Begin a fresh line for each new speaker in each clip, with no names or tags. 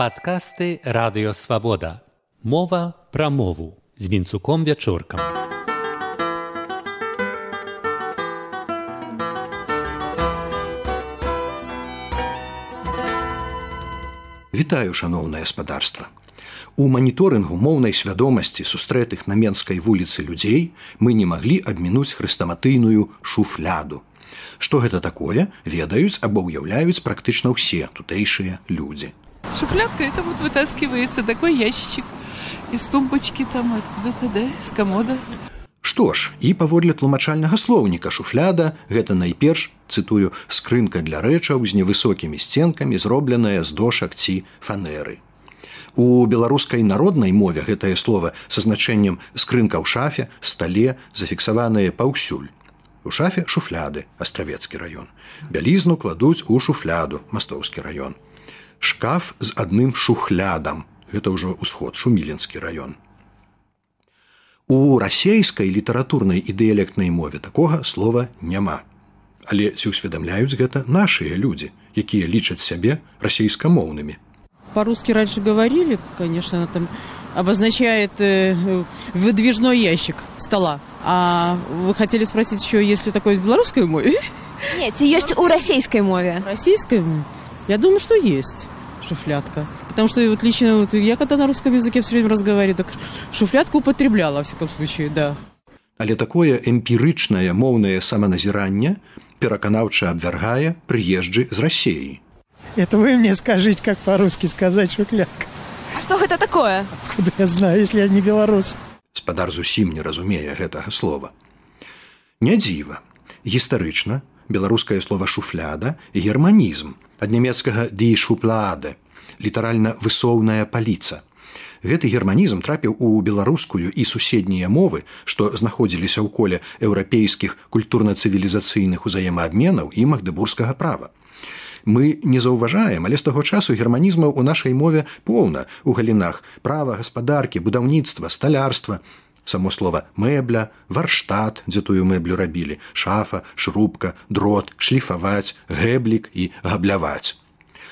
Падкасты радыёвабода. Мова пра мову з вінцуком вячоркам.
Вітаю шаноўнае спадарства. У маніторынгу моўнай свядомасці сустрэтых на менскай вуліцы людзей мы не маглі абмінуць хрыстаматыйную шуфляду. Што гэта такое, ведаюць або ўяўляюць практычна ўсе тутэйшыя людзі.
Шуфлятка это вот вытаскивается такой ящичек из тумбочки там откуда-то, да, с комода.
Што ж, і паводле тлумачальнага слоўніка шуфляда гэта найперш, цытую скрынка для рэчаў з невысокімі сценкамі, зробленая з дошак ці фанеры. У беларускай народнай мове гэтае слово са значэннем скрынка ў шафе, стале зафіксаваныя паўсюль. У шафе шуфляды астравецкі раён. Бялізну кладуць у шуфляду мастоўскі раён. Шкаф з адным шухлядам. Гэта ўжо ўсход шуміленскі раён. У расейскай літаратурнай і дыялектнай мове такога слова няма. Але ці ўсведамляюць гэта нашыя людзі, якія лічаць сябе расейскамоўнымі.
По-русски раньше говорили, конечно, она там обозначает э, выдвижной ящик стола. А вы хотели спросить еще, есть ли такое в белорусской мове?
Нет, есть у российской мове.
Российской? Я думаю, что есть шуфлятка. Потому что вот лично вот я когда на русском языке все время разговариваю, так шуфлятку употребляла, во всяком случае, да.
Але такое эмпірычнае моўнае саманазіранне пераканаўча абвяргае прыезджы з рассеі.
Это вы мне скажите, как по-русски сказать шуфлятка.
А что это такое?
Откуда я знаю, если я не белорус?
Спадар зусім не разумее гэтага слова. Не дзіва. Гістарычна беларускае слово шуфляда германізм ад нямецкага ді шупляде, літаральна высоўная паліца. Гэты германізм трапіў у беларускую і суседнія мовы, што знаходзіліся ў коле еўрапейскіх культурна-цывілізацыйных узаемаабменаў і магдыбургскага права. Мы не заўважаем, але з таго часу германізмаў у нашай мове поўна у галінах права гаспадаркі, будаўніцтва, сталярства, само слова мэбля, варштат, дзе тую мэблю рабілі, шафа, шрубка, дрот, шліфаваць, гэблік і габляваць.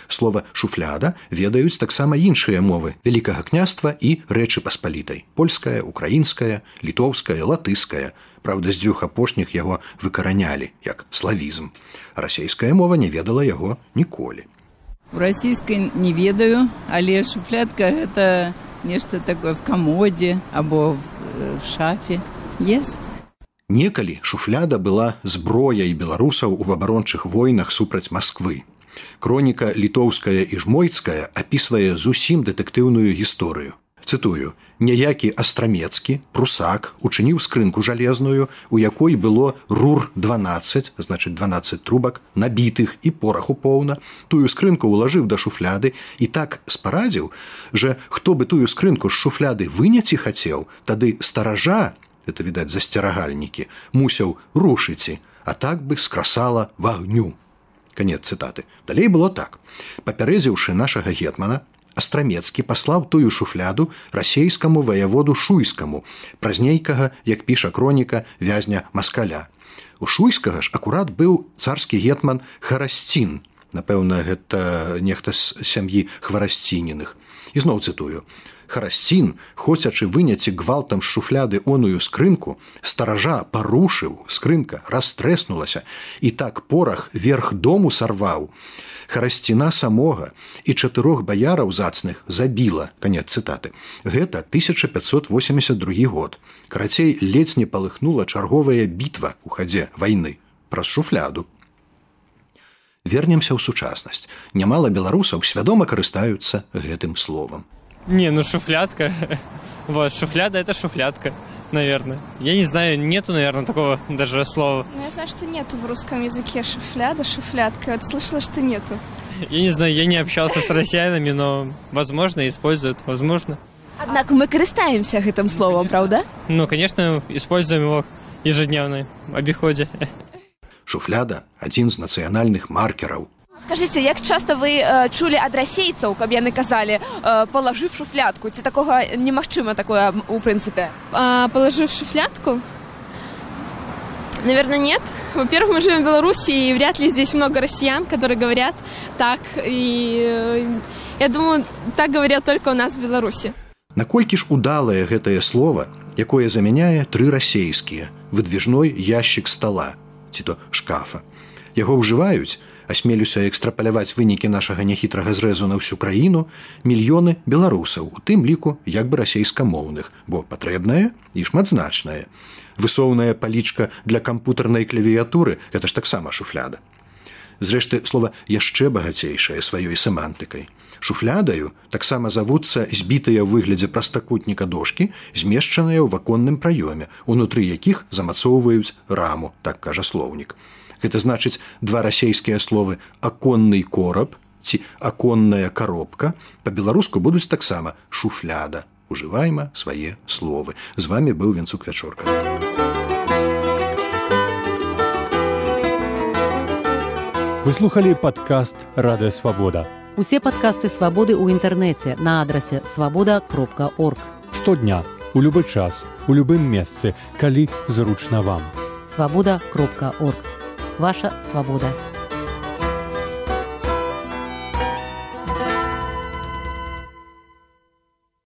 Слова шуфляда ведаюць таксама іншыя мовы вялікага княства і рэчы паспалітай: польская, украінская, літоўская, латыская. Праўда, з дзвюх апошніх яго выкаранялі як славізм. Расійская мова не ведала яго ніколі.
У расійскай не ведаю, але шуфлятка гэта нешта такое в камодзе або в, в шафе. Yes.
Некалі шуфляда была зброяй беларусаў у абарончых войнах супраць Масквы. Кроніка літоўская і жмойцкая апісвае зусім дэтэктыўную гісторыю. Цытую: Няякі астрамецкі прусак учыніў скрынку жалезную, у якой было рур 12, значит 12 трубак, набітых і пораху поўна, тую скрынку ўлажыў да шуфляды і так спарадзіў, że хто бы тую скрынку з шуфляды выняці хацеў, тады стаража, это відаць засцерагальнікі, мусіў рушыці, а так бы скрасала в агню конец цытаты. Далей было так. Папярэдзіўшы нашага гетмана астрамецкі паслаў тую шуфляду расейскаму ваяводу шуйскаму праз нейкага як піша кроніка вязня маскаля. У шуйскага ж акурат быў царскі гетман харасцін. Напэўна гэта нехта з сям'і хварасціненых ізноў цытую Харасцін, хочачы выняці гвалтам шуфляды оную скрынку, стаража парушыў, скрынка растрэснулася і так порах верх дому сарваў. Харасціна самога і чатырох баяраў зацных забіла канец цытаты. Гэта 1582 год. Карацей ледзь не палыхнула чарговая бітва ў хадзе вайны праз шуфляду. Вернемся ў сучаснасць. Нямала беларусаў свядома карыстаюцца гэтым словам.
Не, ну шуфлятка. Вот, шуфляда это шуфлятка, наверное. Я не знаю, нету, наверное, такого даже слова.
Ну, я знаю, что нету в русском языке шуфляда, шуфлятка. Вот слышала, что нету.
Я не знаю, я не общался с россиянами, но, возможно, используют, возможно.
Однако мы користаемся этим словом, правда?
Ну, конечно, используем его ежедневно в обиходе.
Шуфляда – один из национальных маркеров
Скажите, як часто вы э, чулі ад расейцаў, каб яны казалі э, палажыв шуфлятку ці такога немагчыма такое у прынцыпе?
А, положив шуфлятку наверное нет. Во-первых мы живем в беларуси и вряд ли здесь много россиян которые говорят так. И Я думаю, так говорят только у нас в Беларуси.
Наколькі ж удалае гэтае слово, якое замяняе тры расейскія выдвижной ящик стола ці то шкафа. Яго ўжываюць, асмелюся экстрапаляваць вынікі нашага няхітрага зрэзу на ўсю краіну мільёны беларусаў, у тым ліку як бы расейскамоўных, бо патрэбнае і шматзначнае. Высоўная палічка для кампутарнай клавіятуры гэта ж таксама шуфляда. Зрэшты слова яшчэ багацейшае сваёй семантыкай. Шуфлядаю таксама завуцца збітыя ў выглядзе прастакутніка дошкі, змешчаныя ў ваконным праёме, унутры якіх замацоўваюць раму, так кажа слоўнік. Гэта значыць два расейскія словы аконны кораб ці аконная коробка па-беларуску будуць таксама шуфляда. Ужывайма свае словы. З вами быў венцук вячорка.
Вы слухали падкаст радыё свабода.
Усе падкасты свабоды ў інтэрнэце на адрасе свабода кропка орг.
Штодня, у любы час, у любым месцы, калі зручна вам.
Свабода кропка орг. Ваша свабода.